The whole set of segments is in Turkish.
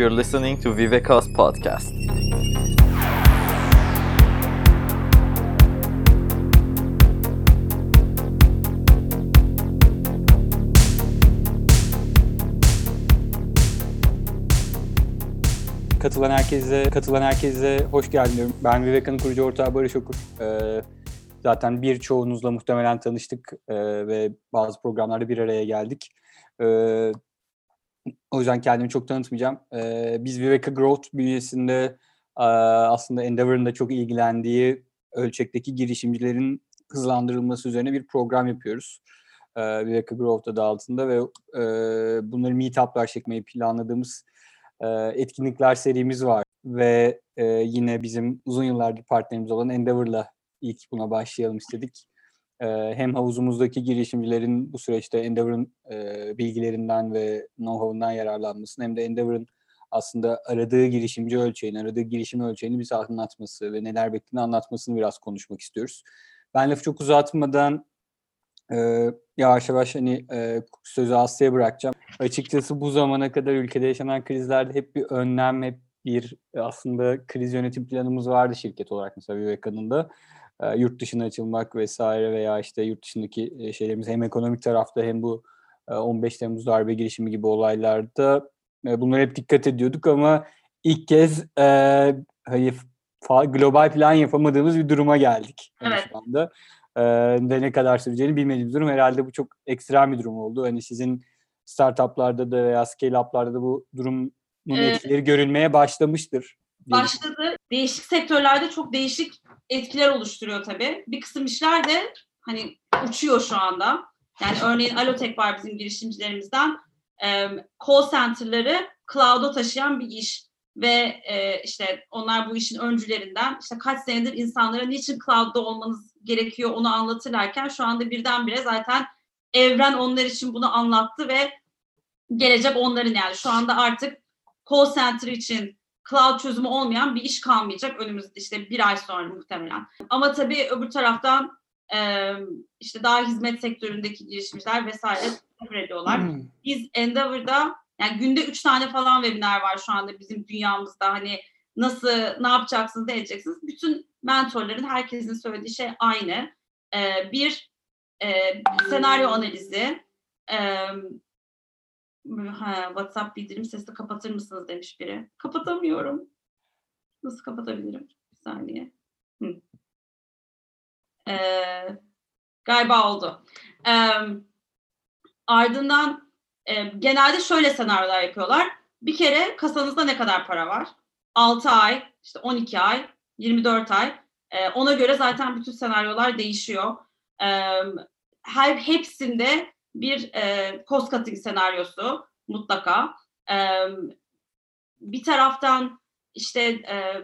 You're listening to Viveka's podcast. Katılan herkese, katılan herkese hoş geldin diyorum. Ben Viveka'nın kurucu ortağı Barış Okur. Ee, zaten birçoğunuzla muhtemelen tanıştık ee, ve bazı programlarda bir araya geldik. Ee, o yüzden kendimi çok tanıtmayacağım. Ee, biz Viveka Growth bünyesinde e, aslında Endeavor'ın da çok ilgilendiği ölçekteki girişimcilerin hızlandırılması üzerine bir program yapıyoruz. Ee, Viveka Growth adı altında ve e, bunları meetuplar çekmeyi planladığımız e, etkinlikler serimiz var ve e, yine bizim uzun yıllardır partnerimiz olan Endeavor'la ilk buna başlayalım istedik. Hem havuzumuzdaki girişimcilerin bu süreçte Endeavor'ın bilgilerinden ve know-how'undan yararlanmasını hem de Endeavor'ın aslında aradığı girişimci ölçeğini, aradığı girişim ölçeğini bize anlatması ve neler beklediğini anlatmasını biraz konuşmak istiyoruz. Ben lafı çok uzatmadan yavaş yavaş hani sözü Aslı'ya bırakacağım. Açıkçası bu zamana kadar ülkede yaşanan krizlerde hep bir önlem, hep bir aslında kriz yönetim planımız vardı şirket olarak mesela Viveka'nın da. E, yurt dışına açılmak vesaire veya işte yurt dışındaki e, şeylerimiz hem ekonomik tarafta hem bu e, 15 Temmuz darbe girişimi gibi olaylarda e, bunlara hep dikkat ediyorduk ama ilk kez e, hani global plan yapamadığımız bir duruma geldik. Yani Evet. Şu anda. E, ve ne kadar süreceğini bilmediğimiz durum. Herhalde bu çok ekstrem bir durum oldu. Hani sizin startuplarda da veya scale-up'larda da bu durumun Evet. etkileri görülmeye başlamıştır. başladı. Değişik sektörlerde çok değişik etkiler oluşturuyor tabii. Bir kısım işler de hani uçuyor şu anda. Yani örneğin Alotek var bizim girişimcilerimizden. Ee, call center'ları cloud'a taşıyan bir iş ve e, işte onlar bu işin öncülerinden işte kaç senedir insanlara niçin cloud'da olmanız gerekiyor onu anlatırlarken şu anda birdenbire zaten evren onlar için bunu anlattı ve gelecek onların yani şu anda artık call center için cloud çözümü olmayan bir iş kalmayacak önümüzde işte bir ay sonra muhtemelen. Ama tabii öbür taraftan e, işte daha hizmet sektöründeki girişimciler vesaire sıfır ediyorlar. Hmm. Biz Endeavor'da yani günde üç tane falan webinar var şu anda bizim dünyamızda hani nasıl ne yapacaksınız ne edeceksiniz. Bütün mentorların herkesin söylediği şey aynı. E, bir e, senaryo analizi, e, Ha, WhatsApp bildirim sesini kapatır mısınız demiş biri. Kapatamıyorum. Nasıl kapatabilirim? Bir saniye. Hı. Ee, galiba oldu. Ee, ardından e, genelde şöyle senaryolar yapıyorlar. Bir kere kasanızda ne kadar para var? 6 ay, işte 12 ay, 24 ay. Ee, ona göre zaten bütün senaryolar değişiyor. Ee, her hepsinde bir e, cost cutting senaryosu mutlaka. E, bir taraftan işte e,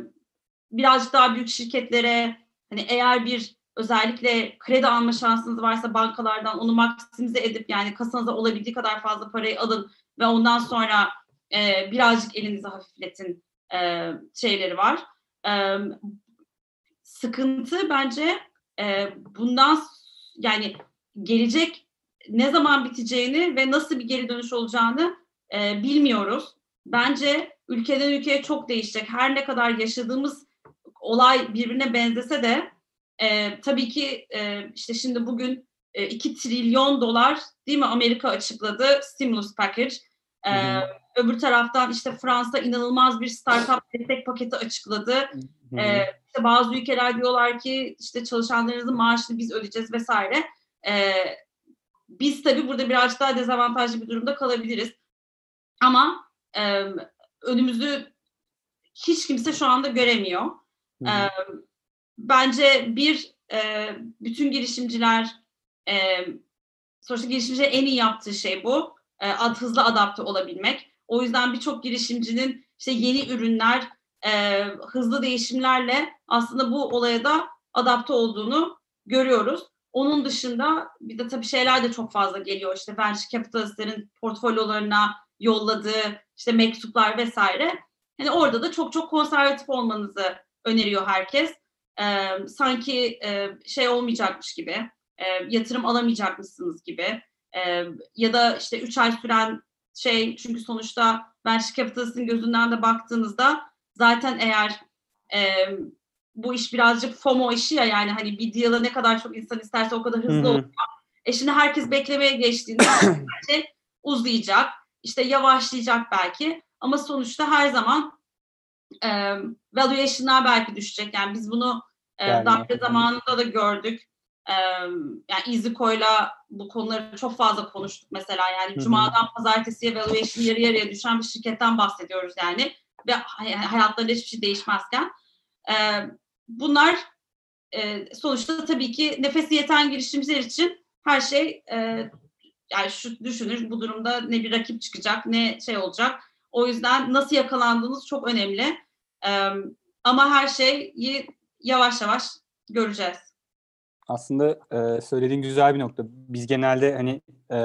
birazcık daha büyük şirketlere hani eğer bir özellikle kredi alma şansınız varsa bankalardan onu maksimize edip yani kasanıza olabildiği kadar fazla parayı alın ve ondan sonra e, birazcık elinizi hafifletin e, şeyleri var. E, sıkıntı bence e, bundan yani gelecek ne zaman biteceğini ve nasıl bir geri dönüş olacağını e, bilmiyoruz. Bence ülkeden ülkeye çok değişecek. Her ne kadar yaşadığımız olay birbirine benzese de e, tabii ki e, işte şimdi bugün e, 2 trilyon dolar değil mi Amerika açıkladı stimulus package. E, Hı hı. öbür taraftan işte Fransa inanılmaz bir startup destek paketi açıkladı. Hı hı. Ee, işte bazı ülkeler diyorlar ki işte çalışanlarınızın maaşını biz ödeyeceğiz vesaire. Ee, biz tabii burada birazcık daha dezavantajlı bir durumda kalabiliriz. Ama e, önümüzü hiç kimse şu anda göremiyor. Hı hı. Ee, bence bir e, bütün girişimciler e, sonuçta girişimcilerin en iyi yaptığı şey bu. E, ad, hızlı adapte olabilmek. O yüzden birçok girişimcinin işte yeni ürünler, e, hızlı değişimlerle aslında bu olaya da adapte olduğunu görüyoruz. Onun dışında bir de tabii şeyler de çok fazla geliyor. İşte venture capitalistlerin portfolyolarına yolladığı işte mektuplar vesaire. Hani orada da çok çok konservatif olmanızı öneriyor herkes. Ee, sanki e, şey olmayacakmış gibi, e, yatırım alamayacakmışsınız gibi e, ya da işte 3 ay süren şey çünkü sonuçta venture capitalist'in gözünden de baktığınızda zaten eğer e, bu iş birazcık FOMO işi ya yani hani bir deal'a ne kadar çok insan isterse o kadar hızlı Hı hı. oluyor. E şimdi herkes beklemeye geçtiğinde her şey uzayacak, işte yavaşlayacak belki ama sonuçta her zaman e, valuation'lar belki düşecek. Yani biz bunu e, Yani- darbe zamanında da gördük. E, yani EasyCo'yla bu konuları çok fazla konuştuk mesela. Yani Hı hı. Cuma'dan pazartesiye valuation yarı yarıya düşen bir şirketten bahsediyoruz yani. Ve hay- hayatlarında hiçbir şey değişmezken. E, bunlar e, sonuçta tabii ki nefesi yeten girişimciler için her şey e, yani şu düşünür bu durumda ne bir rakip çıkacak ne şey olacak. O yüzden nasıl yakalandığınız çok önemli. E, ama her şeyi yavaş yavaş göreceğiz. Aslında e, söylediğin güzel bir nokta. Biz genelde hani e,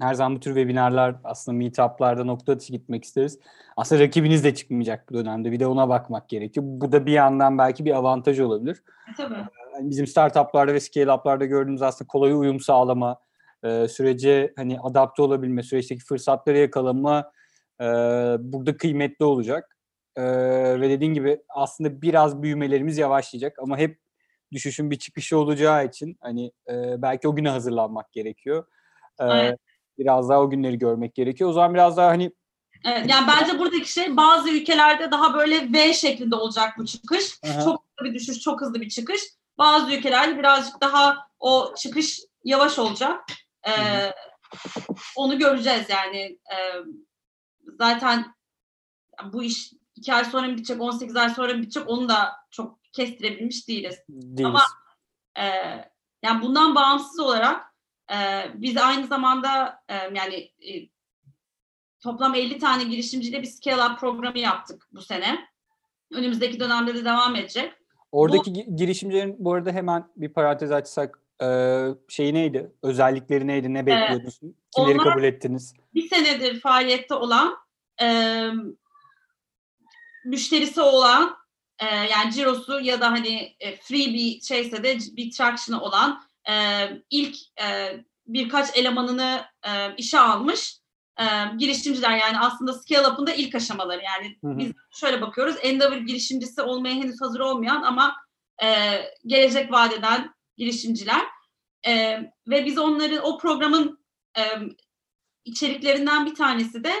her zaman bu tür webinarlar aslında meetup'larda nokta atışı gitmek isteriz. Aslında rakibiniz de çıkmayacak bu dönemde. Bir de ona bakmak gerekiyor. Bu da bir yandan belki bir avantaj olabilir. E, tabii. Yani bizim startuplarda ve scale-up'larda gördüğümüz aslında kolay uyum sağlama, e, sürece hani adapte olabilme, süreçteki fırsatları yakalama e, burada kıymetli olacak. E, ve dediğin gibi aslında biraz büyümelerimiz yavaşlayacak ama hep düşüşün bir çıkışı olacağı için hani e, belki o güne hazırlanmak gerekiyor. E, Evet. Biraz daha o günleri görmek gerekiyor. O zaman biraz daha hani Evet, yani bence buradaki şey bazı ülkelerde daha böyle V şeklinde olacak bu çıkış. Aha. Çok hızlı bir düşüş, çok hızlı bir çıkış. Bazı ülkelerde birazcık daha o çıkış yavaş olacak. Ee, Hı onu göreceğiz yani. Ee, zaten bu iş iki ay sonra mı bitecek, 18 ay sonra mı bitecek onu da çok kestirebilmiş değiliz. değiliz. Ama e, yani bundan bağımsız olarak e, biz aynı zamanda e, yani e, toplam 50 tane girişimciyle bir scale up programı yaptık bu sene. Önümüzdeki dönemde de devam edecek. Oradaki gi- girişimcilerin bu arada hemen bir parantez açsak e, şeyi neydi? Özellikleri neydi? Ne bekliyordunuz? Kimleri onlar- kabul ettiniz? Bir senedir faaliyette olan e, müşterisi olan e, yani cirosu ya da hani e, free bir şeyse de bir traction'ı olan e, ilk e, birkaç elemanını e, işe almış e, girişimciler yani aslında scale up'ın da ilk aşamaları yani Hı hı. biz şöyle bakıyoruz Endeavor girişimcisi olmaya henüz hazır olmayan ama e, gelecek vadeden girişimciler E, ve biz onların o programın e, içeriklerinden bir tanesi de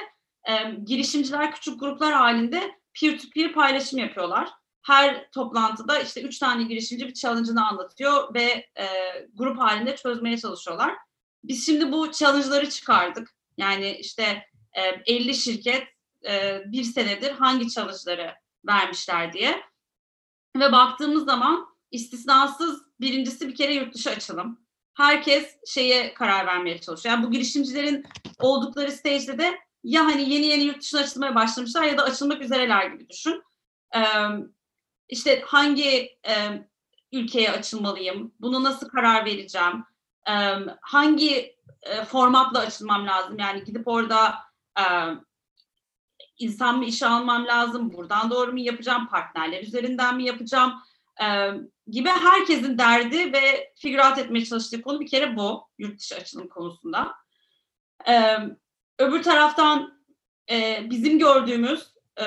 e, girişimciler küçük gruplar halinde peer-to-peer paylaşım yapıyorlar. Her toplantıda işte üç tane girişimci bir challenge'ını anlatıyor ve e, grup halinde çözmeye çalışıyorlar. Biz şimdi bu challenge'ları çıkardık. Yani işte e, 50 şirket e, bir senedir hangi challenge'ları vermişler diye. Ve baktığımız zaman istisnasız birincisi bir kere yurt dışı açılım. Herkes şeye karar vermeye çalışıyor. Yani bu girişimcilerin oldukları stage'de de ya hani yeni yeni yurt dışına açılmaya başlamışlar ya da açılmak üzereler gibi düşün. Ee, işte hangi e, ülkeye açılmalıyım? Bunu nasıl karar vereceğim? Ee, hangi e, formatla açılmam lazım? Yani gidip orada e, insan mı işe almam lazım? Buradan doğru mu yapacağım? Partnerler üzerinden mi yapacağım? Ee, gibi herkesin derdi ve figürat etmeye çalıştığı konu bir kere bu yurt dışı açılım konusunda. Ee, öbür taraftan e, bizim gördüğümüz e,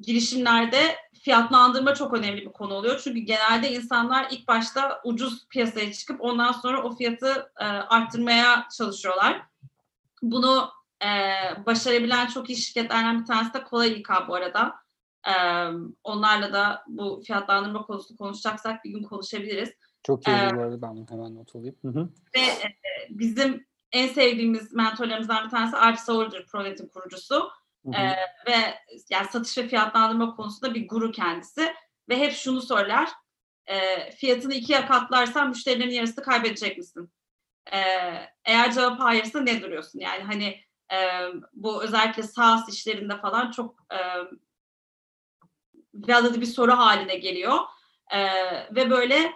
girişimlerde fiyatlandırma çok önemli bir konu oluyor. Çünkü genelde insanlar ilk başta ucuz piyasaya çıkıp ondan sonra o fiyatı e, arttırmaya çalışıyorlar. Bunu e, başarabilen çok iyi şirketlerden bir tanesi de Kolay İK bu arada. E, onlarla da bu fiyatlandırma konusunu konuşacaksak bir gün konuşabiliriz. Çok iyi Ee, bu arada ben hemen not alayım. Hı hı. Ve e, bizim en sevdiğimiz mentorlarımızdan bir tanesi Alp Sauer'dır Pronet'in kurucusu. Ee, ve yani satış ve fiyatlandırma konusunda bir guru kendisi. Ve hep şunu söyler. E, fiyatını ikiye katlarsan müşterilerin yarısını kaybedecek misin? E, eğer cevap hayırsa ne duruyorsun? Yani hani e, bu özellikle SaaS işlerinde falan çok e, valid bir soru haline geliyor. E, ve böyle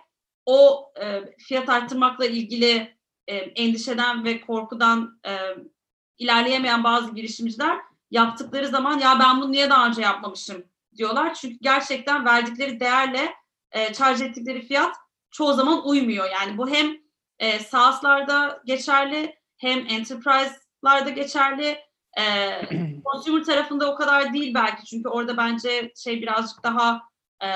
o e, fiyat arttırmakla ilgili e, endişeden ve korkudan e, ilerleyemeyen bazı girişimciler yaptıkları zaman ya ben bunu niye daha önce yapmamışım diyorlar. Çünkü gerçekten verdikleri değerle e, charge ettikleri fiyat çoğu zaman uymuyor. Yani bu hem e, SaaS'larda geçerli hem enterprise startuplarda geçerli. E, consumer tarafında o kadar değil belki çünkü orada bence şey birazcık daha e,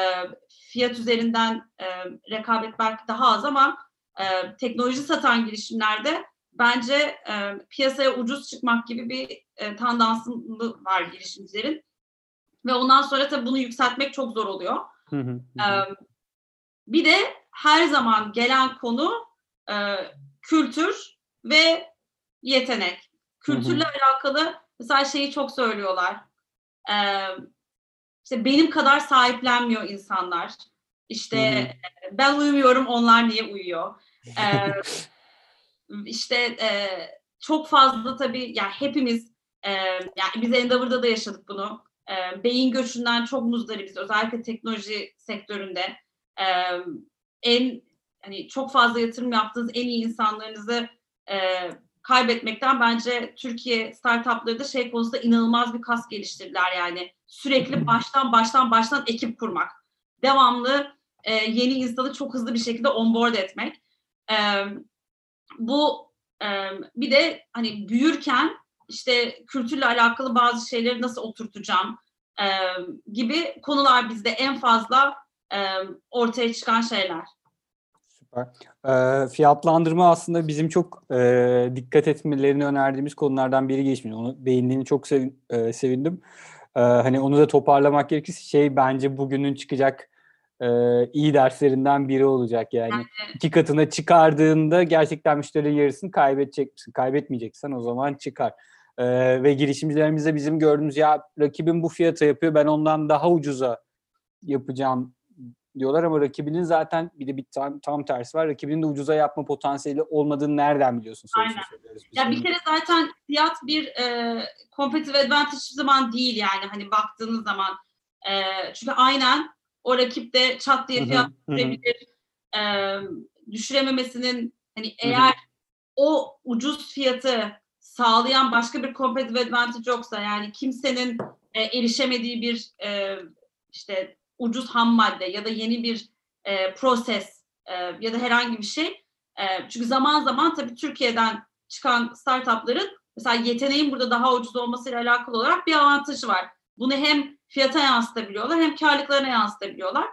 fiyat üzerinden e, rekabet belki daha az ama e, teknoloji satan girişimlerde bence e, piyasaya ucuz çıkmak gibi bir e, tandanslı var girişimcilerin. Ve ondan sonra tabii bunu yükseltmek çok zor oluyor. Hı hı, E, bir de her zaman gelen konu e, kültür ve yetenek. Kültürle alakalı mesela şeyi çok söylüyorlar. E, işte benim kadar sahiplenmiyor insanlar. İşte ben uyumuyorum onlar niye uyuyor? Ee, işte e, çok fazla tabii yani hepimiz e, yani biz Endeavor'da da yaşadık bunu. E, beyin göçünden çok muzdaribiz özellikle teknoloji sektöründe. E, en hani çok fazla yatırım yaptığınız en iyi insanlarınızı e, kaybetmekten bence Türkiye startupları da şey konusunda inanılmaz bir kas geliştirdiler yani. Sürekli baştan baştan baştan ekip kurmak. Devamlı e, yeni insanı çok hızlı bir şekilde onboard etmek. E, bu e, bir de hani büyürken işte kültürle alakalı bazı şeyleri nasıl oturtacağım e, gibi konular bizde en fazla e, ortaya çıkan şeyler. Süper. Ee, fiyatlandırma aslında bizim çok e, dikkat etmelerini önerdiğimiz konulardan biri geçmiyor. Onu değindiğini çok sevin, e, sevindim. Ee, hani onu da toparlamak gerekirse şey bence bugünün çıkacak e, iyi derslerinden biri olacak yani. Yani- iki katına çıkardığında gerçekten müşterinin yarısını kaybedecek misin? Kaybetmeyeceksen o zaman çıkar. Ee, ve girişimcilerimizde bizim gördüğümüz ya rakibim bu fiyata yapıyor ben ondan daha ucuza yapacağım diyorlar ama rakibinin zaten bir de bir tam, tam tersi var. Rakibinin de ucuza yapma potansiyeli olmadığını nereden biliyorsun? Aynen. Ya bir kere zaten fiyat bir e, competitive advantage zaman değil yani hani baktığınız zaman. E, çünkü aynen o rakip de çat diye fiyat düşürebilir. E, düşürememesinin hani eğer o ucuz fiyatı sağlayan başka bir competitive advantage yoksa yani kimsenin e, erişemediği bir e, işte ucuz ham madde ya da yeni bir e, proses e, ya da herhangi bir şey. E, çünkü zaman zaman tabii Türkiye'den çıkan startupların mesela yeteneğin burada daha ucuz olmasıyla alakalı olarak bir avantajı var. Bunu hem fiyata yansıtabiliyorlar hem karlılıklarına yansıtabiliyorlar.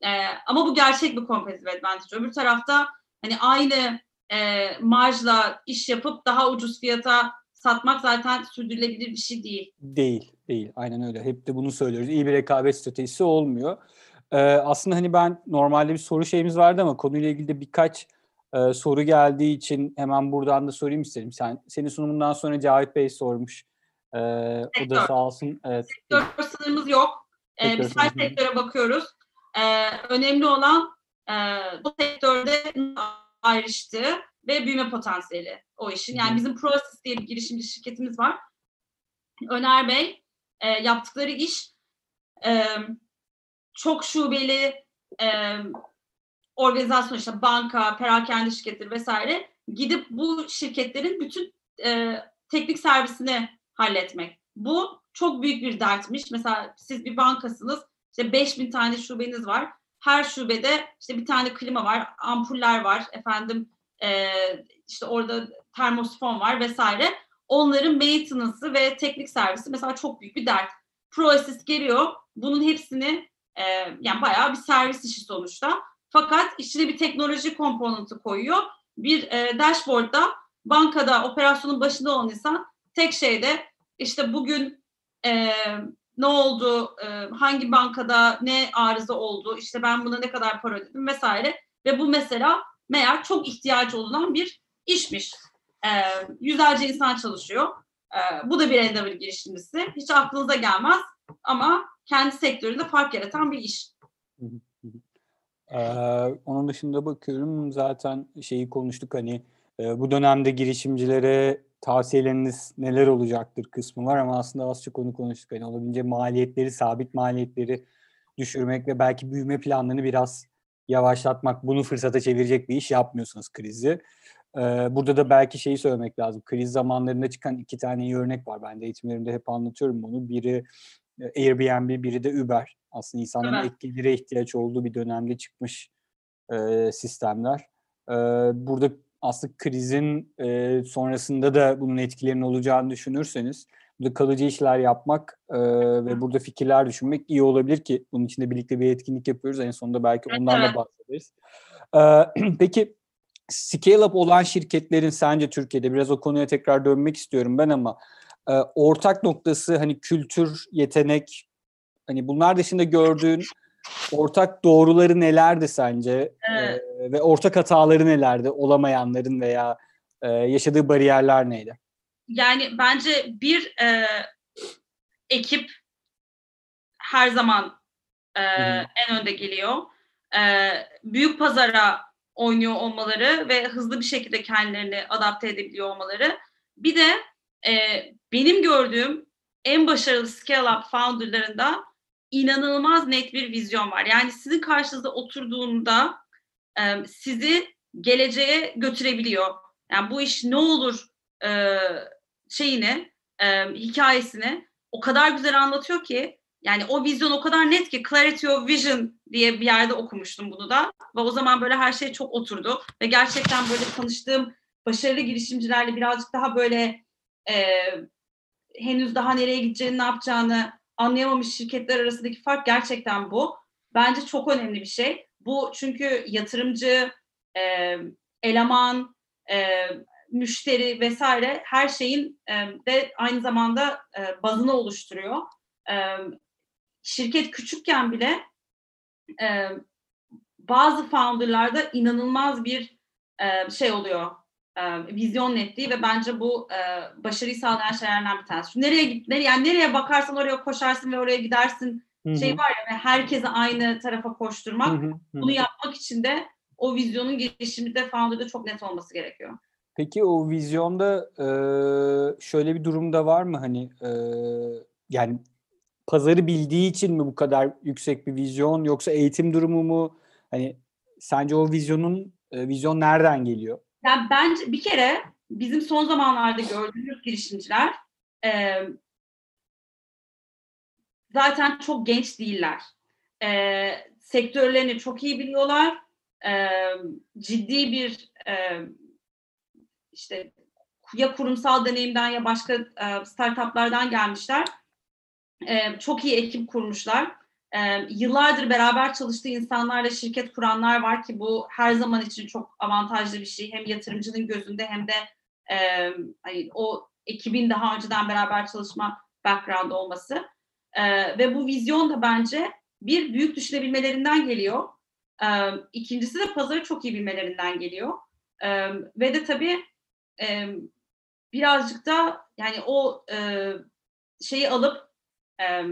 E, ama bu gerçek bir competitive advantage. Öbür tarafta hani aynı e, marjla iş yapıp daha ucuz fiyata satmak zaten sürdürülebilir bir şey değil. Değil, değil. Aynen öyle. Hep de bunu söylüyoruz. İyi bir rekabet stratejisi olmuyor. Ee, aslında hani ben normalde bir soru şeyimiz vardı ama konuyla ilgili de birkaç e, soru geldiği için hemen buradan da sorayım istedim. Sen senin sunumundan sonra Cavit Bey sormuş. Ee, o da Sektör. sağ olsun. Evet. Sektör sınırımız yok. E, Sektör biz her sektöre bakıyoruz. E, önemli olan e, bu sektörde ayrıştığı ve büyüme potansiyeli o işin. Yani bizim Proasys diye bir girişimci şirketimiz var. Öner Bey e, yaptıkları iş e, çok şubeli e, organizasyon işte banka, perakende şirketleri vesaire gidip bu şirketlerin bütün e, teknik servisini halletmek. Bu çok büyük bir dertmiş. Mesela siz bir bankasınız, işte 5000 tane şubeniz var. Her şubede işte bir tane klima var, ampuller var, efendim e, işte orada termosifon var vesaire. Onların maintenance'ı ve teknik servisi mesela çok büyük bir dert. ProAssist geliyor, bunun hepsini e, yani bayağı bir servis işi sonuçta. Fakat içine bir teknoloji komponenti koyuyor. Bir e, dashboardda bankada operasyonun başında olan insan tek şeyde işte bugün e, ne oldu, e, hangi bankada ne arıza oldu, işte ben buna ne kadar para ödedim vesaire. Ve bu mesela meğer çok ihtiyaç olunan bir işmiş. E, yüzlerce insan çalışıyor. E, bu da bir Endeavor girişimcisi. Hiç aklınıza gelmez ama kendi sektöründe fark yaratan bir iş. Ee, onun dışında bakıyorum zaten şeyi konuştuk hani e, bu dönemde girişimcilere tavsiyeleriniz neler olacaktır kısmı var ama aslında az çok onu konuştuk. Hani olabildiğince maliyetleri, sabit maliyetleri düşürmek ve belki büyüme planlarını biraz yavaşlatmak, bunu fırsata çevirecek bir iş yapmıyorsunuz krizi. Ee, burada da belki şeyi söylemek lazım. Kriz zamanlarında çıkan iki tane iyi örnek var. Ben de eğitimlerimde hep anlatıyorum bunu. Biri e, Airbnb, biri de Uber. Aslında insanların Evet. ek gelire ihtiyaç olduğu bir dönemde çıkmış e, sistemler. E, burada aslında krizin e, sonrasında da bunun etkilerinin olacağını düşünürseniz burada kalıcı işler yapmak e, ve burada fikirler düşünmek iyi olabilir ki bunun için de birlikte bir etkinlik yapıyoruz. En sonunda belki ondan da bahsederiz. E, peki scale up olan şirketlerin sence Türkiye'de biraz o konuya tekrar dönmek istiyorum ben ama e, ortak noktası hani kültür, yetenek hani bunlar dışında gördüğün ortak doğruları nelerdi sence? Evet. E, ve ortak hataları nelerdi? Olamayanların veya e, yaşadığı bariyerler neydi? Yani bence bir e, ekip her zaman e, hı. en önde geliyor. E, büyük pazara oynuyor olmaları ve hızlı bir şekilde kendilerini adapte edebiliyor olmaları. Bir de e, benim gördüğüm en başarılı scale-up founderlarında inanılmaz net bir vizyon var. Yani sizin karşınızda oturduğunda e, sizi geleceğe götürebiliyor. Yani bu iş ne olur e, şeyini, e, hikayesini o kadar güzel anlatıyor ki yani o vizyon o kadar net ki Clarity of Vision diye bir yerde okumuştum bunu da ve o zaman böyle her şey çok oturdu ve gerçekten böyle tanıştığım başarılı girişimcilerle birazcık daha böyle e, henüz daha nereye gideceğini ne yapacağını anlayamamış şirketler arasındaki fark gerçekten bu. Bence çok önemli bir şey. Bu çünkü yatırımcı, e, eleman, e, müşteri vesaire her şeyin e, de aynı zamanda e, bazını oluşturuyor. E, şirket küçükken bile e, bazı founderlarda inanılmaz bir e, şey oluyor. E, vizyon netliği ve bence bu e, başarıyı sağlayan şeylerden bir tanesi. Çünkü nereye git, nereye, yani nereye bakarsan oraya koşarsın ve oraya gidersin. Şey var ya ve herkese aynı tarafa koşturmak. Hı hı, hı. Bunu yapmak için de o vizyonun gelişiminde founder'da çok net olması gerekiyor. Peki o vizyonda e, şöyle bir durumda var mı hani e, yani pazarı bildiği için mi bu kadar yüksek bir vizyon yoksa eğitim durumu mu? Hani sence o vizyonun e, vizyon nereden geliyor? Yani bence bir kere bizim son zamanlarda gördüğümüz girişimciler e, zaten çok genç değiller. E, sektörlerini çok iyi biliyorlar. E, ciddi bir e, işte ya kurumsal deneyimden ya başka e, startuplardan gelmişler. E, çok iyi ekip kurmuşlar. E, yıllardır beraber çalıştığı insanlarla şirket kuranlar var ki bu her zaman için çok avantajlı bir şey. Hem yatırımcının gözünde hem de e, hani o ekibin daha önceden beraber çalışma background olması. E, ve bu vizyon da bence bir büyük düşünebilmelerinden geliyor. E, ikincisi de pazarı çok iyi bilmelerinden geliyor. E, ve de tabii e, birazcık da yani o e, şeyi alıp e,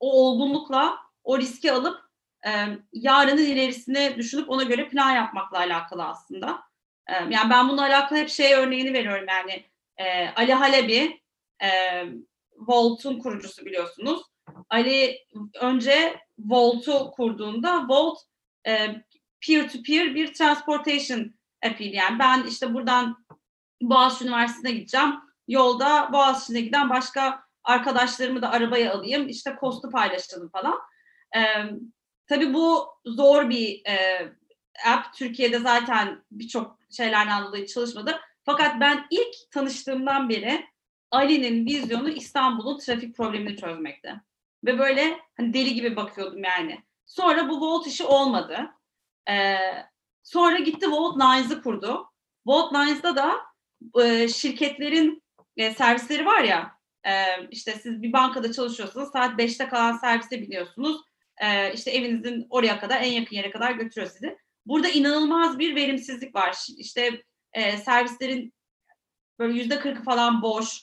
o olgunlukla o riski alıp e, yarının ilerisine düşünüp ona göre plan yapmakla alakalı aslında. E, yani ben bununla alakalı hep şey örneğini veriyorum yani e, Ali Halebi e, Volt'un kurucusu biliyorsunuz. Ali önce Volt'u kurduğunda Volt e, peer-to-peer bir transportation app'iydi. Yani ben işte buradan Boğaziçi Üniversitesi'ne gideceğim. Yolda Boğaziçi'ne giden başka arkadaşlarımı da arabaya alayım. İşte kostu paylaşalım falan. Ee, tabii bu zor bir e, app. Türkiye'de zaten birçok şeylerden dolayı çalışmadı. Fakat ben ilk tanıştığımdan beri Ali'nin vizyonu İstanbul'un trafik problemini çözmekti. Ve böyle hani deli gibi bakıyordum yani. Sonra bu Volt işi olmadı. Ee, sonra gitti Volt Lines'ı kurdu. Volt Lines'da da e, şirketlerin e, servisleri var ya e, işte siz bir bankada çalışıyorsunuz saat 5'te kalan servise biniyorsunuz e, işte evinizin oraya kadar en yakın yere kadar götürüyor sizi. Burada inanılmaz bir verimsizlik var. İşte e, servislerin böyle yüzde kırkı falan boş.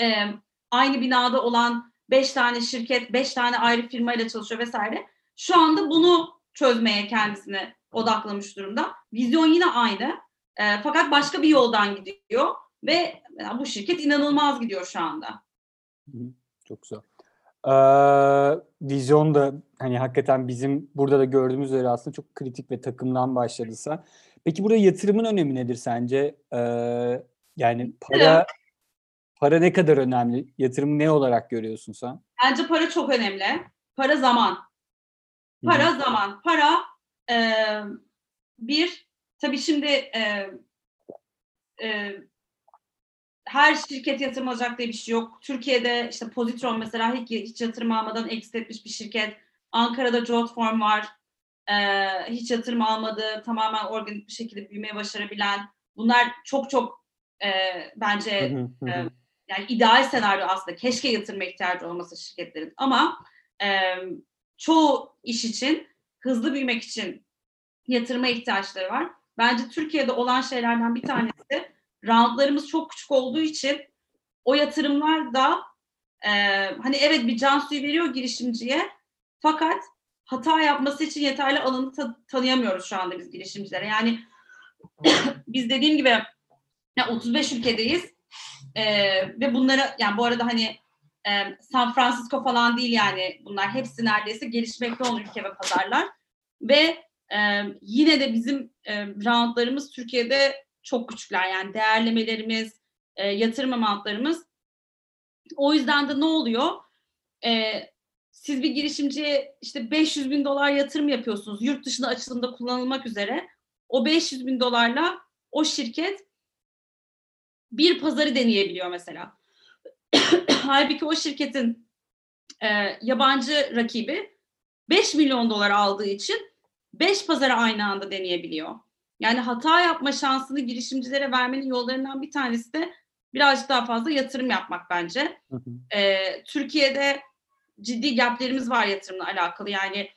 E, aynı binada olan beş tane şirket, beş tane ayrı firmayla çalışıyor vesaire. Şu anda bunu çözmeye kendisine odaklamış durumda. Vizyon yine aynı. E, fakat başka bir yoldan gidiyor ve yani bu şirket inanılmaz gidiyor şu anda. Çok güzel. Ee, vizyon da hani hakikaten bizim burada da gördüğümüz üzere aslında çok kritik ve takımdan başladıysa. Peki burada yatırımın önemi nedir sence? Ee, yani para para ne kadar önemli? Yatırımı ne olarak görüyorsun sen? Bence para çok önemli. Para zaman. Para Hı-hı. zaman. Para e, bir tabii şimdi e, e, her şirket yatırım alacak diye bir şey yok. Türkiye'de işte Positron mesela hiç, hiç yatırım almadan exit etmiş bir şirket. Ankara'da Jotform var. E, hiç yatırım almadı. Tamamen organik bir şekilde büyümeye başarabilen. Bunlar çok çok e, bence e, yani ideal senaryo aslında. Keşke yatırıma ihtiyacı olması şirketlerin. Ama e, çoğu iş için hızlı büyümek için yatırıma ihtiyaçları var. Bence Türkiye'de olan şeylerden bir tanesi roundlarımız çok küçük olduğu için o yatırımlar da e, hani evet bir can suyu veriyor girişimciye fakat hata yapması için yeterli alanı ta- tanıyamıyoruz şu anda biz girişimcilere. Yani biz dediğim gibi yani 35 ülkedeyiz e, ve bunlara yani bu arada hani e, San Francisco falan değil yani bunlar hepsi neredeyse gelişmekte olan ülke ve pazarlar ve e, yine de bizim e, roundlarımız Türkiye'de çok küçükler yani değerlemelerimiz, e, yatırım amountlarımız. O yüzden de ne oluyor? E, siz bir girişimciye işte 500 bin dolar yatırım yapıyorsunuz yurt dışında açılımda kullanılmak üzere. O 500 bin dolarla o şirket bir pazarı deneyebiliyor mesela. Halbuki o şirketin e, yabancı rakibi 5 milyon dolar aldığı için 5 pazarı aynı anda deneyebiliyor. Yani hata yapma şansını girişimcilere vermenin yollarından bir tanesi de birazcık daha fazla yatırım yapmak bence. Hı hı. Türkiye'de ciddi gaplerimiz var yatırımla alakalı. Yani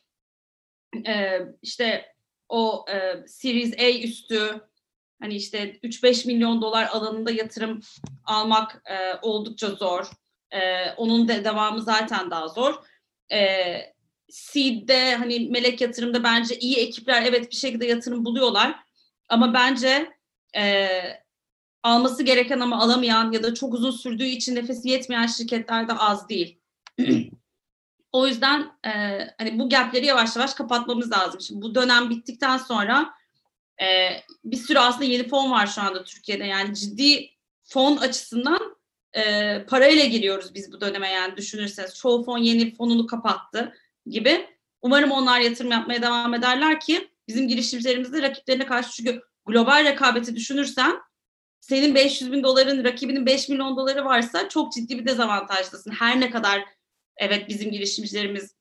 e, işte o e, Series A üstü hani işte 3-5 milyon dolar alanında yatırım almak e, oldukça zor. E, onun da devamı zaten daha zor. E, Seed'de hani melek yatırımda bence iyi ekipler evet bir şekilde yatırım buluyorlar. Ama bence e, alması gereken ama alamayan ya da çok uzun sürdüğü için nefesi yetmeyen şirketler de az değil. o yüzden e, hani bu gapleri yavaş yavaş kapatmamız lazım. Şimdi bu dönem bittikten sonra e, bir sürü aslında yeni fon var şu anda Türkiye'de. Yani ciddi fon açısından e, parayla giriyoruz biz bu döneme yani düşünürseniz. Çoğu fon yeni fonunu kapattı gibi. Umarım onlar yatırım yapmaya devam ederler ki bizim girişimcilerimiz de rakiplerine karşı çünkü global rekabeti düşünürsen senin 500 bin doların rakibinin 5 milyon doları varsa çok ciddi bir dezavantajlısın. Her ne kadar evet bizim girişimcilerimiz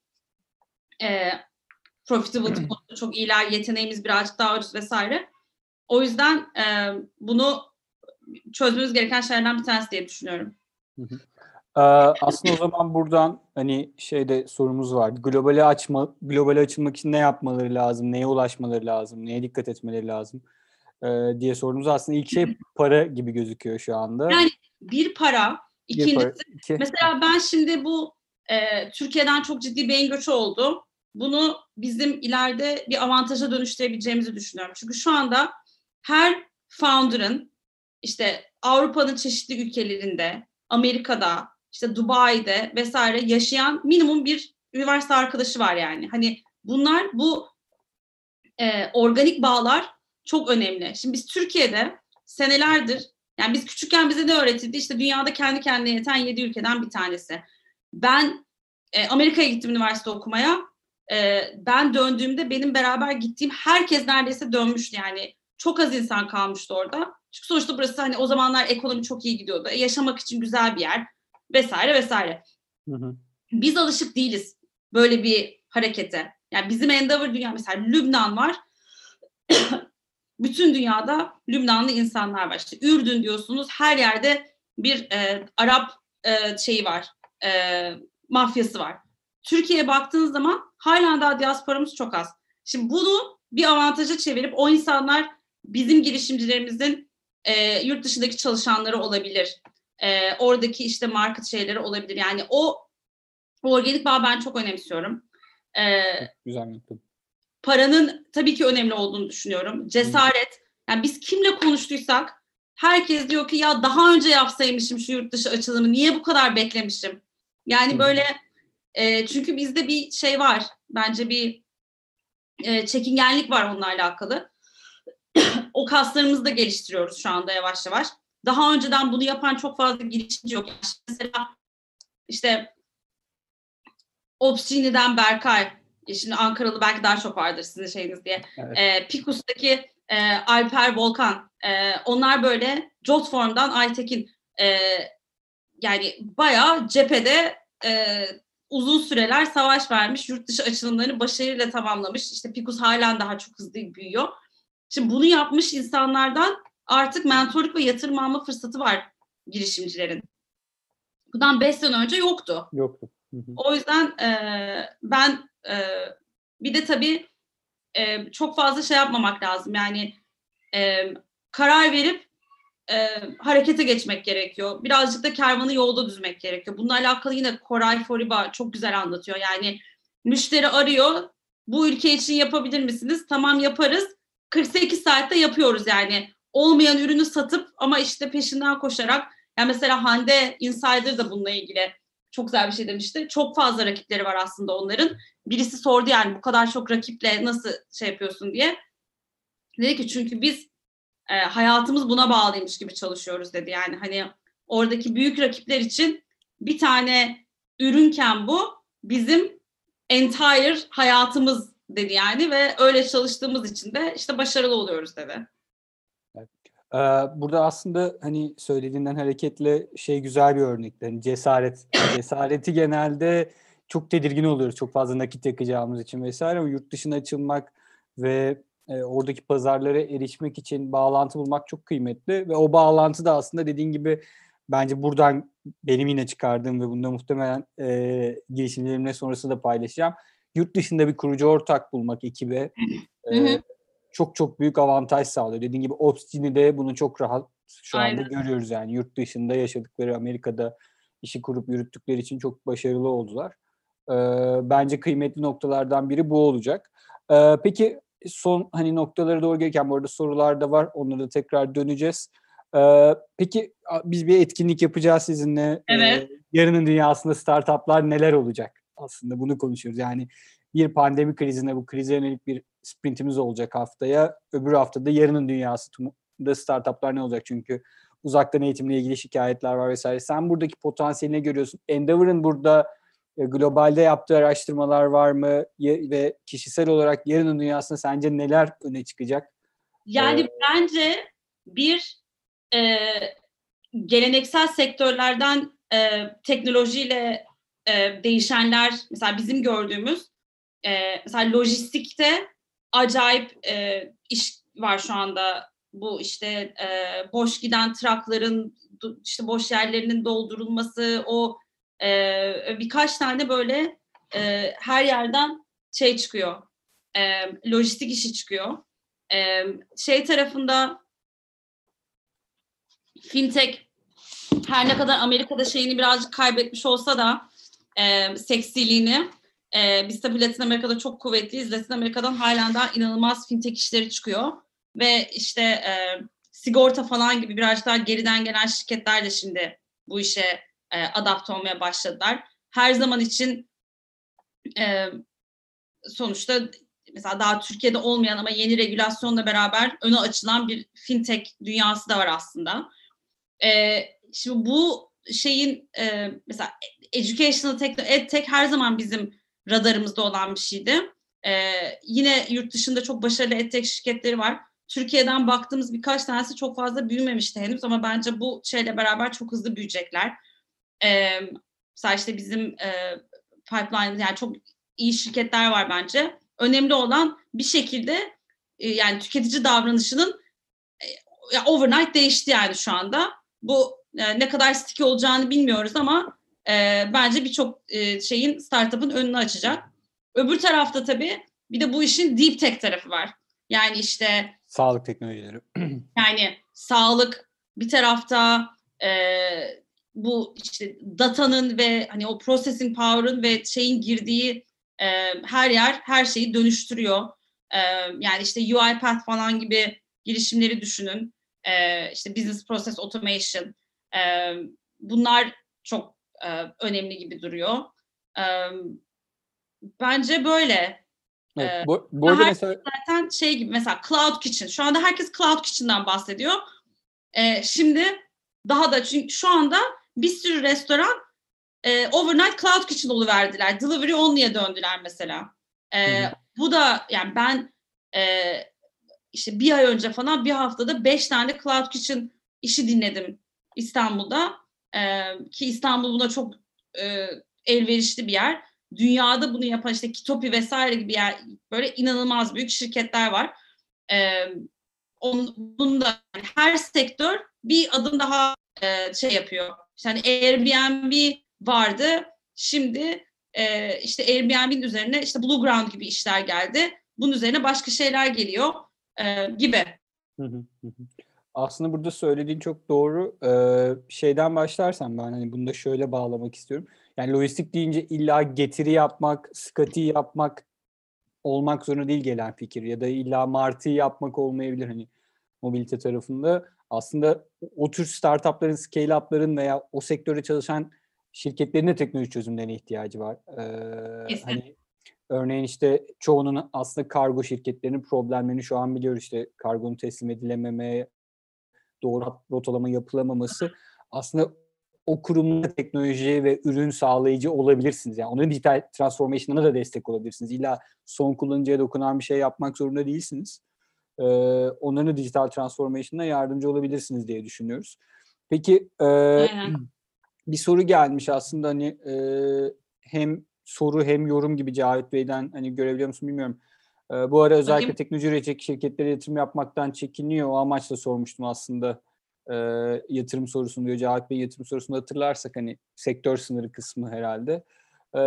e, profitability konusunda çok iyiler, yeteneğimiz birazcık daha ucuz vesaire. O yüzden e, bunu çözmemiz gereken şeylerden bir tanesi diye düşünüyorum. Ee, aslında o zaman buradan hani şeyde sorumuz var. Globale açma, globale açılmak için ne yapmaları lazım, neye ulaşmaları lazım, neye dikkat etmeleri lazım ee, diye sorumuz aslında ilk şey para gibi gözüküyor şu anda. Yani bir para, Bir ikincisi para, iki. Mesela ben şimdi bu e, Türkiye'den çok ciddi beyin göçü oldu. Bunu bizim ileride bir avantaja dönüştürebileceğimizi düşünüyorum. Çünkü şu anda her founder'ın işte Avrupa'nın çeşitli ülkelerinde, Amerika'da, işte Dubai'de vesaire yaşayan minimum bir üniversite arkadaşı var yani. Hani bunlar bu e, organik bağlar çok önemli. Şimdi biz Türkiye'de senelerdir yani biz küçükken bize ne öğretildi? İşte dünyada kendi kendine yeten 7 ülkeden bir tanesi. Ben e, Amerika'ya gittim üniversite okumaya. E, ben döndüğümde benim beraber gittiğim herkes neredeyse dönmüştü yani. Çok az insan kalmıştı orada. Çünkü sonuçta burası hani o zamanlar ekonomi çok iyi gidiyordu. E, yaşamak için güzel bir yer vesaire vesaire. Hı hı. Biz alışık değiliz böyle bir harekete. Yani bizim Endeavor dünya mesela Lübnan var. Bütün dünyada Lübnanlı insanlar var. İşte Ürdün diyorsunuz her yerde bir e, Arap e, şeyi var. E, mafyası var. Türkiye'ye baktığınız zaman hala daha diasporamız çok az. Şimdi bunu bir avantaja çevirip o insanlar bizim girişimcilerimizin e, yurt dışındaki çalışanları olabilir. E, oradaki işte market şeyleri olabilir. Yani o, o organik bağ ben çok önemsiyorum. E, Güzel nokta. paranın tabii ki önemli olduğunu düşünüyorum. Cesaret. Yani biz kimle konuştuysak herkes diyor ki ya daha önce yapsaymışım şu yurt dışı açılımı. Niye bu kadar beklemişim? Yani Hı. böyle e, çünkü bizde bir şey var. Bence bir e, çekingenlik var onunla alakalı. o kaslarımızı da geliştiriyoruz şu anda yavaş yavaş. Daha önceden bunu yapan çok fazla girişimci yok. Mesela işte Opsini'den Berkay. E, Şimdi Ankaralı belki daha çok vardır sizin şeyiniz diye. Evet. E, Pikus'taki e, Alper Volkan. E, onlar böyle Jotform'dan Aytekin. E, yani bayağı cephede e, uzun süreler savaş vermiş, yurt dışı açılımlarını başarıyla tamamlamış. İşte Pikus halen daha çok hızlı büyüyor. Şimdi bunu yapmış insanlardan artık mentorluk ve yatırım alma fırsatı var girişimcilerin. Bundan 5 sene önce yoktu. Yoktu. O yüzden e, ben e, bir de tabii e, çok fazla şey yapmamak lazım. Yani e, karar verip e, harekete geçmek gerekiyor. Birazcık da kervanı yolda düzmek gerekiyor. Bununla alakalı yine Koray Foriba çok güzel anlatıyor. Yani müşteri arıyor. Bu ülke için yapabilir misiniz? Tamam yaparız. 48 saatte yapıyoruz yani. Olmayan ürünü satıp ama işte peşinden koşarak. Yani mesela Hande Insider da bununla ilgili çok güzel bir şey demişti. Çok fazla rakipleri var aslında onların. Birisi sordu yani bu kadar çok rakiple nasıl şey yapıyorsun diye. Dedi ki çünkü biz e, hayatımız buna bağlıymış gibi çalışıyoruz dedi. Yani hani oradaki büyük rakipler için bir tane ürünken bu bizim entire hayatımız dedi yani ve öyle çalıştığımız için de işte başarılı oluyoruz dedi. Burada aslında hani söylediğinden hareketle şey güzel bir örnek. Yani cesaret. Cesareti genelde çok tedirgin oluyoruz. Çok fazla nakit yakacağımız için vesaire ama yurt dışına açılmak ve e, oradaki pazarlara erişmek için bağlantı bulmak çok kıymetli ve o bağlantı da aslında dediğin gibi bence buradan benim yine çıkardığım ve bunda muhtemelen e, girişimlerimle sonrası da paylaşacağım. Yurt dışında bir kurucu ortak bulmak ekibe e, çok çok büyük avantaj sağlıyor. Dediğim gibi Obstini'de bunu çok rahat şu anda Aynen. görüyoruz yani yurt dışında yaşadıkları Amerika'da işi kurup yürüttükleri için çok başarılı oldular. Ee, bence kıymetli noktalardan biri bu olacak. Ee, peki son hani noktalara doğru gelirken bu arada sorular da var. Onlara da tekrar döneceğiz. Ee, peki biz bir etkinlik yapacağız sizinle. Evet. Ee, yarının dünyasında startuplar neler olacak? Aslında bunu konuşuyoruz. Yani bir pandemi krizinde bu krize yönelik bir sprintimiz olacak haftaya. Öbür haftada yarının dünyası da startuplar ne olacak? Çünkü uzaktan eğitimle ilgili şikayetler var vesaire. Sen buradaki potansiyelini görüyorsun. Endeavor'ın burada e, globalde yaptığı araştırmalar var mı? Ve kişisel olarak yarının dünyasında sence neler öne çıkacak? Yani ee, bence bir e, geleneksel sektörlerden e, teknolojiyle e, değişenler, mesela bizim gördüğümüz e, mesela lojistikte acayip e, iş var şu anda. Bu işte e, boş giden trakların işte boş yerlerinin doldurulması, o e, birkaç tane böyle e, her yerden şey çıkıyor. E, lojistik işi çıkıyor. E, şey tarafında fintech her ne kadar Amerika'da şeyini birazcık kaybetmiş olsa da e, seksiliğini e, biz tabii Latin Amerika'da çok kuvvetliyiz. Latin Amerika'dan halen daha inanılmaz fintech işleri çıkıyor. Ve işte e, sigorta falan gibi biraz daha geriden gelen şirketler de şimdi bu işe e, adapte olmaya başladılar. Her zaman için e, sonuçta mesela daha Türkiye'de olmayan ama yeni regülasyonla beraber öne açılan bir fintech dünyası da var aslında. E, şimdi bu şeyin e, mesela educational tech, edtech her zaman bizim radarımızda olan bir şeydi. Ee, yine yurt dışında çok başarılı edtech şirketleri var. Türkiye'den baktığımız birkaç tanesi çok fazla büyümemişti henüz ama bence bu şeyle beraber çok hızlı büyüyecekler. Ee, mesela işte bizim e, pipeline yani çok iyi şirketler var bence. Önemli olan bir şekilde e, yani tüketici davranışının e, overnight değişti yani şu anda. Bu e, ne kadar sticky olacağını bilmiyoruz ama e, bence birçok e, şeyin startup'ın önünü açacak. Öbür tarafta tabii bir de bu işin deep tech tarafı var. Yani işte sağlık teknolojileri. yani sağlık bir tarafta e, bu işte datanın ve hani o processing power'ın ve şeyin girdiği e, her yer her şeyi dönüştürüyor. E, yani işte UiPath falan gibi girişimleri düşünün. E, işte business process automation. E, bunlar çok e, önemli gibi duruyor. E, bence böyle. Evet, e, bu, bu arada mesela... Zaten şey gibi mesela Cloud Kitchen. Şu anda herkes Cloud Kitchen'dan bahsediyor. E, şimdi daha da çünkü şu anda bir sürü restoran e, overnight Cloud Kitchen verdiler. Delivery only'e döndüler mesela. E, bu da yani ben e, işte bir ay önce falan bir haftada beş tane Cloud Kitchen işi dinledim İstanbul'da. Ee, ki İstanbul buna çok e, elverişli bir yer. Dünyada bunu yapan işte Kitopi vesaire gibi yer, böyle inanılmaz büyük şirketler var. Ee, onun, bunda yani her sektör bir adım daha e, şey yapıyor. İşte hani Airbnb vardı. Şimdi e, işte Airbnb'nin üzerine işte Blue Ground gibi işler geldi. Bunun üzerine başka şeyler geliyor e, gibi. Aslında burada söylediğin çok doğru. Ee, şeyden başlarsam ben hani bunu da şöyle bağlamak istiyorum. Yani lojistik deyince illa getiri yapmak, skati yapmak olmak zorunda değil gelen fikir ya da illa martı yapmak olmayabilir hani mobilite tarafında. Aslında o tür startupların, scale-up'ların veya o sektörde çalışan şirketlerin de teknoloji çözümlerine ihtiyacı var. Ee, hani örneğin işte çoğunun aslında kargo şirketlerinin problemlerini şu an biliyoruz işte kargonun teslim edilememeye, doğru rotalama yapılamaması aslında o kurumda teknoloji ve ürün sağlayıcı olabilirsiniz. Yani onun dijital transformation'ına da destek olabilirsiniz. İlla son kullanıcıya dokunan bir şey yapmak zorunda değilsiniz. Ee, onların dijital transformation'ına yardımcı olabilirsiniz diye düşünüyoruz. Peki e, bir soru gelmiş aslında hani e, hem soru hem yorum gibi Cahit Bey'den hani görebiliyor musun bilmiyorum. E, bu ara özellikle teknoloji üretecek şirketlere yatırım yapmaktan çekiniyor. O amaçla sormuştum aslında e, yatırım sorusunu diyor. Cahit Bey yatırım sorusunu hatırlarsak hani sektör sınırı kısmı herhalde. E,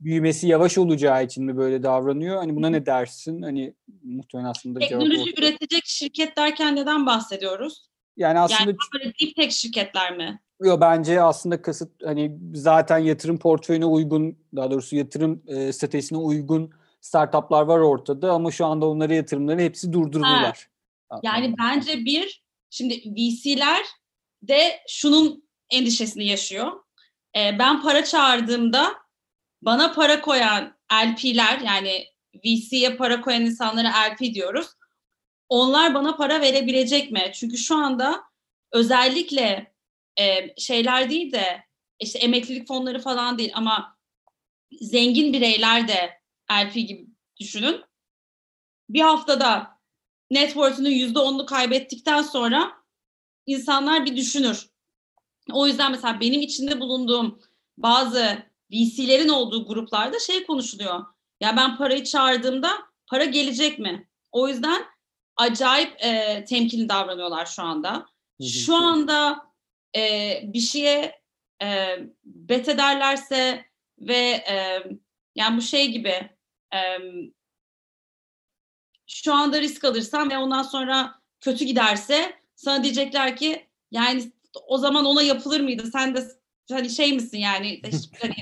büyümesi yavaş olacağı için mi böyle davranıyor? Hani buna ne dersin? Hani muhtemelen aslında Teknoloji cevap üretecek şirket derken neden bahsediyoruz? Yani aslında yani böyle deep tech şirketler mi? Yok bence aslında kasıt hani zaten yatırım portföyüne uygun daha doğrusu yatırım e, stratejisine uygun startuplar var ortada ama şu anda onları yatırımları hepsi durdurdular. Ha. Yani bence bir şimdi VC'ler de şunun endişesini yaşıyor. Ee, ben para çağırdığımda bana para koyan LP'ler yani VC'ye para koyan insanlara LP diyoruz. Onlar bana para verebilecek mi? Çünkü şu anda özellikle e, şeyler değil de işte emeklilik fonları falan değil ama zengin bireyler de LP gibi düşünün. Bir haftada net worth'ünün yüzde onunu kaybettikten sonra insanlar bir düşünür. O yüzden mesela benim içinde bulunduğum bazı VC'lerin olduğu gruplarda şey konuşuluyor. Ya ben parayı çağırdığımda para gelecek mi? O yüzden acayip e, temkinli davranıyorlar şu anda. Şu anda e, bir şeye e, bet ederlerse ve e, yani bu şey gibi e, şu anda risk alırsan ve ondan sonra kötü giderse sana diyecekler ki yani o zaman ona yapılır mıydı? Sen de hani şey misin yani hani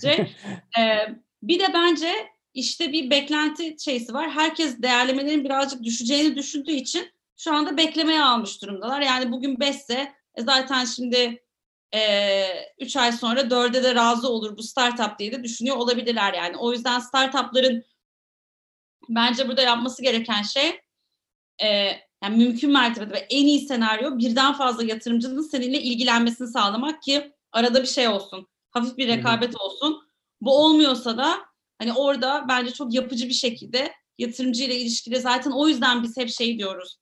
şey, e, bir de bence işte bir beklenti şeysi var. Herkes değerlemelerin birazcık düşeceğini düşündüğü için şu anda beklemeye almış durumdalar. Yani bugün 5 ise e zaten şimdi 3 e, ay sonra 4'e de razı olur bu startup diye de düşünüyor olabilirler yani. O yüzden startupların bence burada yapması gereken şey e, yani mümkün mertebede ve en iyi senaryo birden fazla yatırımcının seninle ilgilenmesini sağlamak ki arada bir şey olsun. Hafif bir rekabet olsun. Bu olmuyorsa da hani orada bence çok yapıcı bir şekilde yatırımcı ile ilişkide zaten o yüzden biz hep şey diyoruz.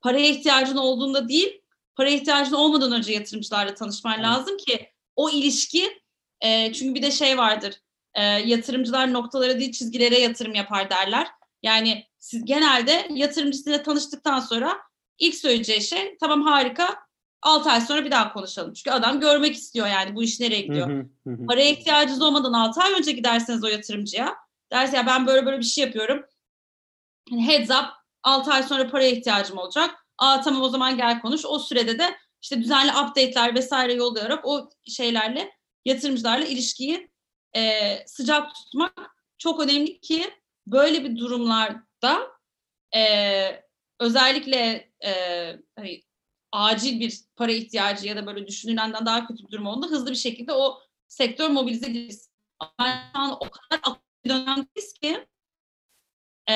Paraya ihtiyacın olduğunda değil, para ihtiyacın olmadan önce yatırımcılarla tanışman lazım ki o ilişki e, çünkü bir de şey vardır e, yatırımcılar noktalara değil çizgilere yatırım yapar derler. Yani siz genelde yatırımcısıyla tanıştıktan sonra ilk söyleyeceği şey tamam harika 6 ay sonra bir daha konuşalım. Çünkü adam görmek istiyor yani bu iş nereye gidiyor. Paraya ihtiyacınız olmadan 6 ay önce giderseniz o yatırımcıya. Derse ya ben böyle böyle bir şey yapıyorum. Hani heads up 6 ay sonra paraya ihtiyacım olacak. Aa tamam o zaman gel konuş. O sürede de işte düzenli update'ler vesaire yollayarak o şeylerle yatırımcılarla ilişkiyi e, sıcak tutmak çok önemli ki böyle bir durumlarda e, özellikle e, hani acil bir para ihtiyacı ya da böyle düşünülenden daha kötü bir durum olduğunda hızlı bir şekilde o sektör mobilize edilsin. Ama o kadar aktif dönemdeyiz ki e,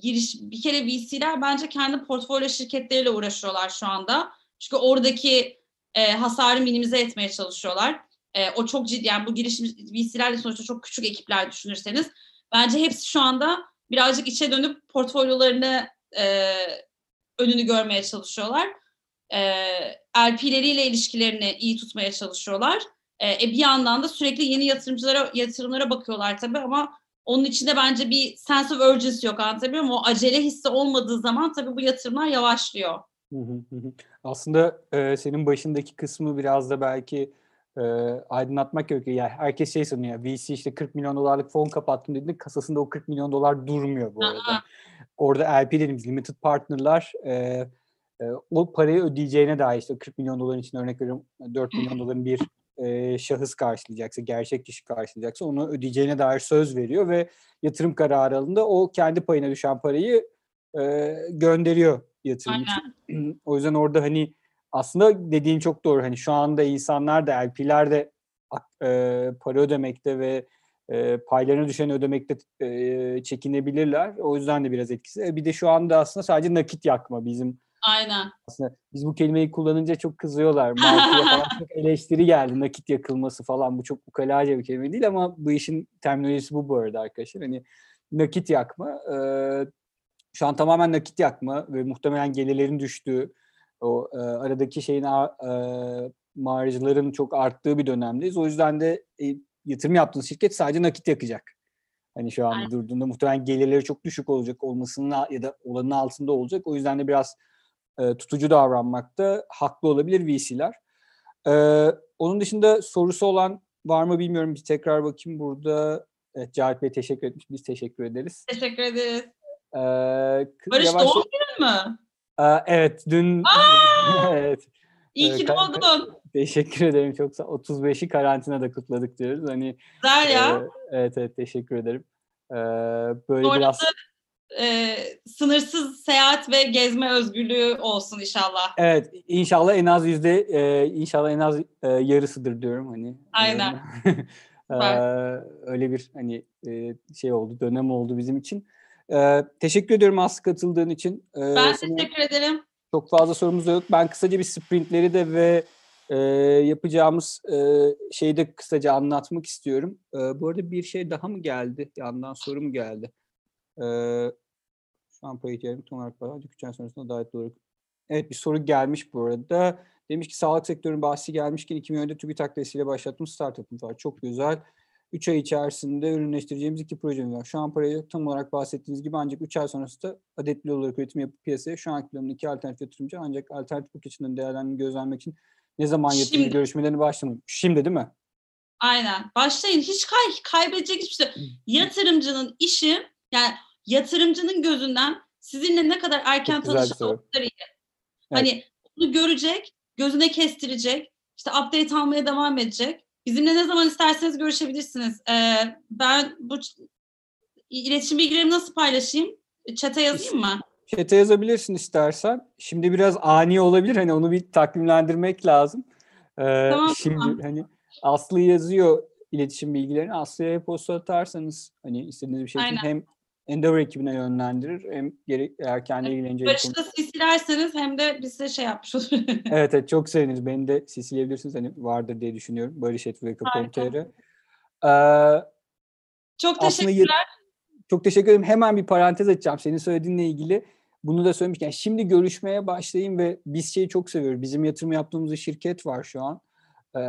giriş bir kere VC'ler bence kendi portfolyo şirketleriyle uğraşıyorlar şu anda. Çünkü oradaki e, hasarı minimize etmeye çalışıyorlar. E, o çok ciddi yani bu girişim VC'lerle sonuçta çok küçük ekipler düşünürseniz bence hepsi şu anda birazcık içe dönüp portfolyolarını e, önünü görmeye çalışıyorlar. E, LP'leriyle ilişkilerini iyi tutmaya çalışıyorlar. E, bir yandan da sürekli yeni yatırımcılara yatırımlara bakıyorlar tabii ama onun içinde bence bir sense of urgency yok anlatabiliyor muyum? O acele hissi olmadığı zaman tabii bu yatırımlar yavaşlıyor. Aslında e, senin başındaki kısmı biraz da belki e, aydınlatmak gerekiyor. Yani herkes şey sanıyor. VC işte 40 milyon dolarlık fon kapattım dediğinde kasasında o 40 milyon dolar durmuuyor bu arada. Orada LP dediğimiz limited partnerlar e, e, o parayı ödeyeceğine dair işte 40 milyon doların için örnek veriyorum 4 milyon doların bir e, şahıs karşılayacaksa, gerçek kişi karşılayacaksa onu ödeyeceğine dair söz veriyor ve yatırım kararı alında o kendi payına düşen parayı e, gönderiyor yatırım için. o yüzden orada hani aslında dediğin çok doğru. Hani şu anda insanlar da LP'ler de e, para ödemekte ve e, paylarına düşen ödemekte e, çekinebilirler. O yüzden de biraz etkisi. E, bir de şu anda aslında sadece nakit yakma bizim Aynen. aslında biz bu kelimeyi kullanınca çok kızıyorlar. Falan çok eleştiri geldi. Nakit yakılması falan. Bu çok ukalaca bir kelime değil ama bu işin terminolojisi bu bu arada arkadaşlar. Hani nakit yakma. E, şu an tamamen nakit yakma ve muhtemelen gelirlerin düştüğü, o e, aradaki şeyin e, marjların çok arttığı bir dönemdeyiz. O yüzden de e, yatırım yaptığınız şirket sadece nakit yakacak. Hani şu Aynen. durduğunda muhtemelen gelirleri çok düşük olacak olmasının ya da olanın altında olacak. O yüzden de biraz e, tutucu davranmakta haklı olabilir VC'ler. E, onun dışında sorusu olan var mı bilmiyorum. Bir tekrar bakayım burada. Evet Cahit Bey teşekkür etmiş. Biz teşekkür ederiz. Teşekkür ederiz. Ee, Barış yavaş- doğum günün mü? Aa, evet dün Aa! evet İyi Ee, ki doğdun. teşekkür ederim çok sağ 35'i karantinada kutladık diyoruz. Hani Güzel ya. e, evet evet teşekkür ederim. Ee, böyle Sonra biraz e, sınırsız seyahat ve gezme özgürlüğü olsun inşallah. evet inşallah en az yüzde e, inşallah en az e, yarısıdır diyorum hani. Aynen. Ee, öyle bir hani e, şey oldu dönem oldu bizim için. Ee, teşekkür ediyorum Aslı katıldığın için. Ee, Ben teşekkür ederim. Çok fazla sorumuz yok. Ben kısaca bir sprintleri de ve e, yapacağımız e, şeyi de kısaca anlatmak istiyorum. E, bu arada bir şey daha mı geldi? Yandan soru mu geldi? E, şu an payı ihtiyacım tam olarak. Hadi ay sonrasında davet doğru. Evet bir soru gelmiş bu arada. Demiş ki sağlık sektörünün bahsi gelmişken 2010'da TÜBİTAK desteğiyle başlattığımız startup'ımız var. Çok güzel. 3 ay içerisinde ürünleştireceğimiz iki projemiz var. Şu an parayı tam olarak bahsettiğiniz gibi ancak 3 ay sonrasında adetli olarak üretim yapıp piyasaya şu anki planın iki alternatif yatırımcı ancak alternatif bakış açısından değerlendirmeyi gözlemlemek için ne zaman yatırımcı Şimdi. görüşmelerine başlamalım? Şimdi değil mi? Aynen. Başlayın. Hiç kay kaybedecek hiçbir şey. Yatırımcının işi yani yatırımcının gözünden sizinle ne kadar erken kadar iyi. Hani bunu görecek, gözüne kestirecek, işte update almaya devam edecek. Bizimle ne zaman isterseniz görüşebilirsiniz. Ee, ben bu iletişim bilgilerimi nasıl paylaşayım? Chat'e yazayım mı? Chat'e yazabilirsin istersen. Şimdi biraz ani olabilir. Hani onu bir takvimlendirmek lazım. Ee, Tamam, şimdi tamam. hani Aslı yazıyor iletişim bilgilerini. Aslı'ya e-posta atarsanız hani istediğiniz bir şey için Aynen. hem Endeavor ekibine yönlendirir hem geri, eğer kendi ilgileneceği bir konu- Barış'ta CC'lerseniz hem de bize şey yapmış olur. Evet, evet çok seviniriz. Beni de sisleyebilirsiniz. Hani vardır diye düşünüyorum. Barış.vk.com.tr Ee, Çok aslında teşekkürler. yet- çok teşekkür ederim. Hemen bir parantez açacağım. Senin söylediğinle ilgili. Bunu da söylemişken şimdi görüşmeye başlayayım ve biz şeyi çok seviyoruz. Bizim yatırım yaptığımız bir şirket var şu an. Ee,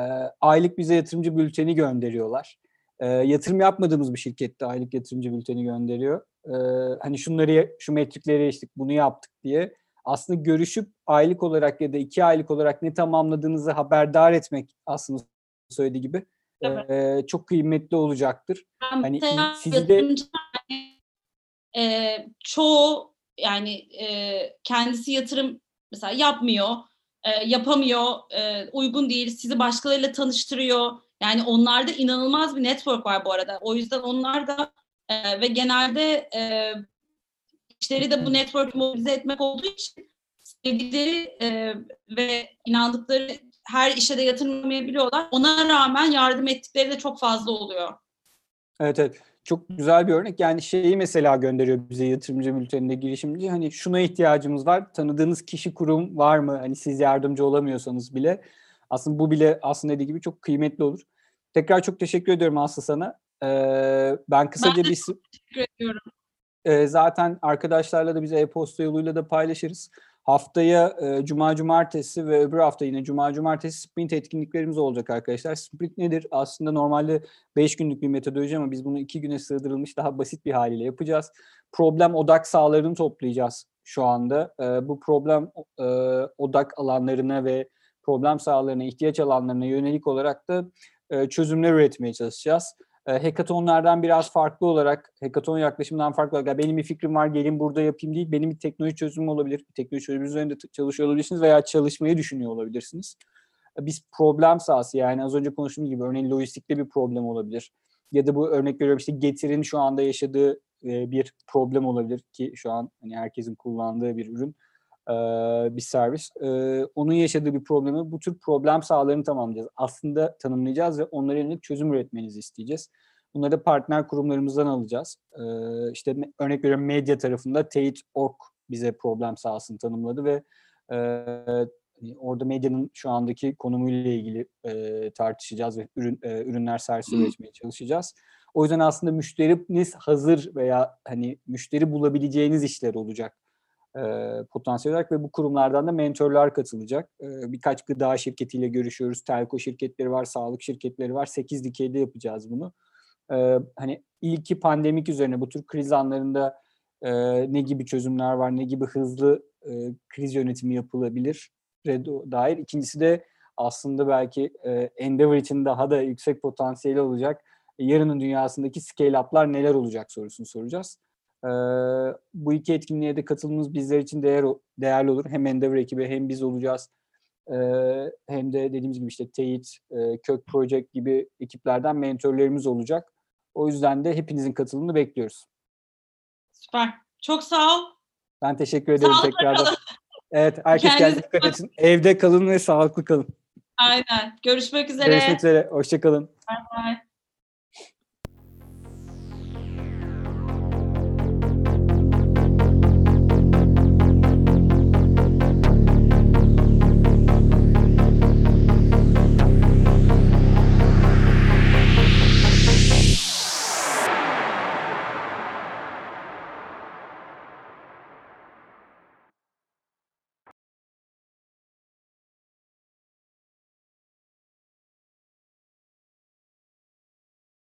aylık bize yatırımcı bülteni gönderiyorlar. Ee, yatırım yapmadığımız bir şirkette aylık yatırımcı bülteni gönderiyor. Ee, hani şunları, şu metrikleri geçtik, bunu yaptık diye. Aslında görüşüp aylık olarak ya da iki aylık olarak ne tamamladığınızı haberdar etmek aslında söylediği gibi Evet. ee, çok kıymetli olacaktır. Ben Hani mesela sizi de- yatırımcılar, e, çoğu yani e, kendisi yatırım mesela yapmıyor, e, yapamıyor, e, uygun değil, sizi başkalarıyla tanıştırıyor. Yani onlarda inanılmaz bir network var bu arada. O yüzden onlar da e, ve genelde e, işleri de bu network mobilize etmek olduğu için sevdikleri e, ve inandıkları her işe de yatırmayabiliyorlar. Ona rağmen yardım ettikleri de çok fazla oluyor. Evet evet. Çok güzel bir örnek. Yani şeyi mesela gönderiyor bize yatırımcı bülteninde girişimci. Hani şuna ihtiyacımız var. Tanıdığınız kişi kurum var mı? Hani siz yardımcı olamıyorsanız bile. Aslında bu bile aslında dediği gibi çok kıymetli olur. Tekrar çok teşekkür ediyorum Aslı sana. Ben kısaca de bir s- Teşekkür ediyorum. E, zaten arkadaşlarla da bize e-posta yoluyla da paylaşırız. Haftaya e, cuma cumartesi ve öbür hafta yine cuma cumartesi sprint etkinliklerimiz olacak arkadaşlar. Sprint nedir? Aslında normalde 5 günlük bir metodoloji ama biz bunu 2 güne sığdırılmış daha basit bir haliyle yapacağız. Problem odak sahalarını toplayacağız şu anda. E, bu problem e, odak alanlarına ve problem sahalarına, ihtiyaç alanlarına yönelik olarak da e, çözümler üretmeye çalışacağız. E, hackathonlardan biraz farklı olarak, hackathon yaklaşımından farklı olarak benim bir fikrim var gelin burada yapayım değil, benim bir teknoloji çözümüm olabilir, bir teknoloji çözümü üzerinde çalışıyor olabilirsiniz veya çalışmayı düşünüyor olabilirsiniz. E, biz problem sahası yani az önce konuştuğum gibi örneğin lojistikte bir problem olabilir. Ya da bu örnek veriyorum işte Getir'in şu anda yaşadığı e, bir problem olabilir ki şu an hani herkesin kullandığı bir ürün bir servis. Onun yaşadığı bir problemi bu tür problem sahalarını tamamlayacağız. Aslında tanımlayacağız ve onlara yönelik çözüm üretmenizi isteyeceğiz. Bunları da partner kurumlarımızdan alacağız. İşte örnek veriyorum medya tarafında Teyit.org bize problem sahasını tanımladı ve hani orada medyanın şu andaki konumuyla ilgili tartışacağız ve ürün ürünler servisi üretmeye çalışacağız. O yüzden aslında müşteriniz hazır veya hani müşteri bulabileceğiniz işler olacak e, potansiyel olarak ve bu kurumlardan da mentorlar katılacak. E, birkaç gıda şirketiyle görüşüyoruz. Telko şirketleri var, sağlık şirketleri var. 8 dikeyde yapacağız bunu. E, hani ilki pandemik üzerine bu tür kriz anlarında e, ne gibi çözümler var, ne gibi hızlı e, kriz yönetimi yapılabilir dair. İkincisi de aslında belki e, Endeavor için daha da yüksek potansiyeli olacak. Yarının dünyasındaki scale-up'lar neler olacak sorusunu soracağız. Ee, bu iki etkinliğe de katılımınız bizler için değer, değerli olur. Hem Endeavor ekibi hem biz olacağız. Ee, hem de dediğimiz gibi işte Teyit, e, Kök Project gibi ekiplerden mentorlarımız olacak. O yüzden de hepinizin katılımını bekliyoruz. Süper. Çok sağ ol. Ben teşekkür ederim Sağlıklı tekrardan. kalın. Evet, herkes kendine dikkat etsin. Evde kalın ve sağlıklı kalın. Aynen. Görüşmek üzere. Görüşmek üzere. Hoşçakalın. Bye bye.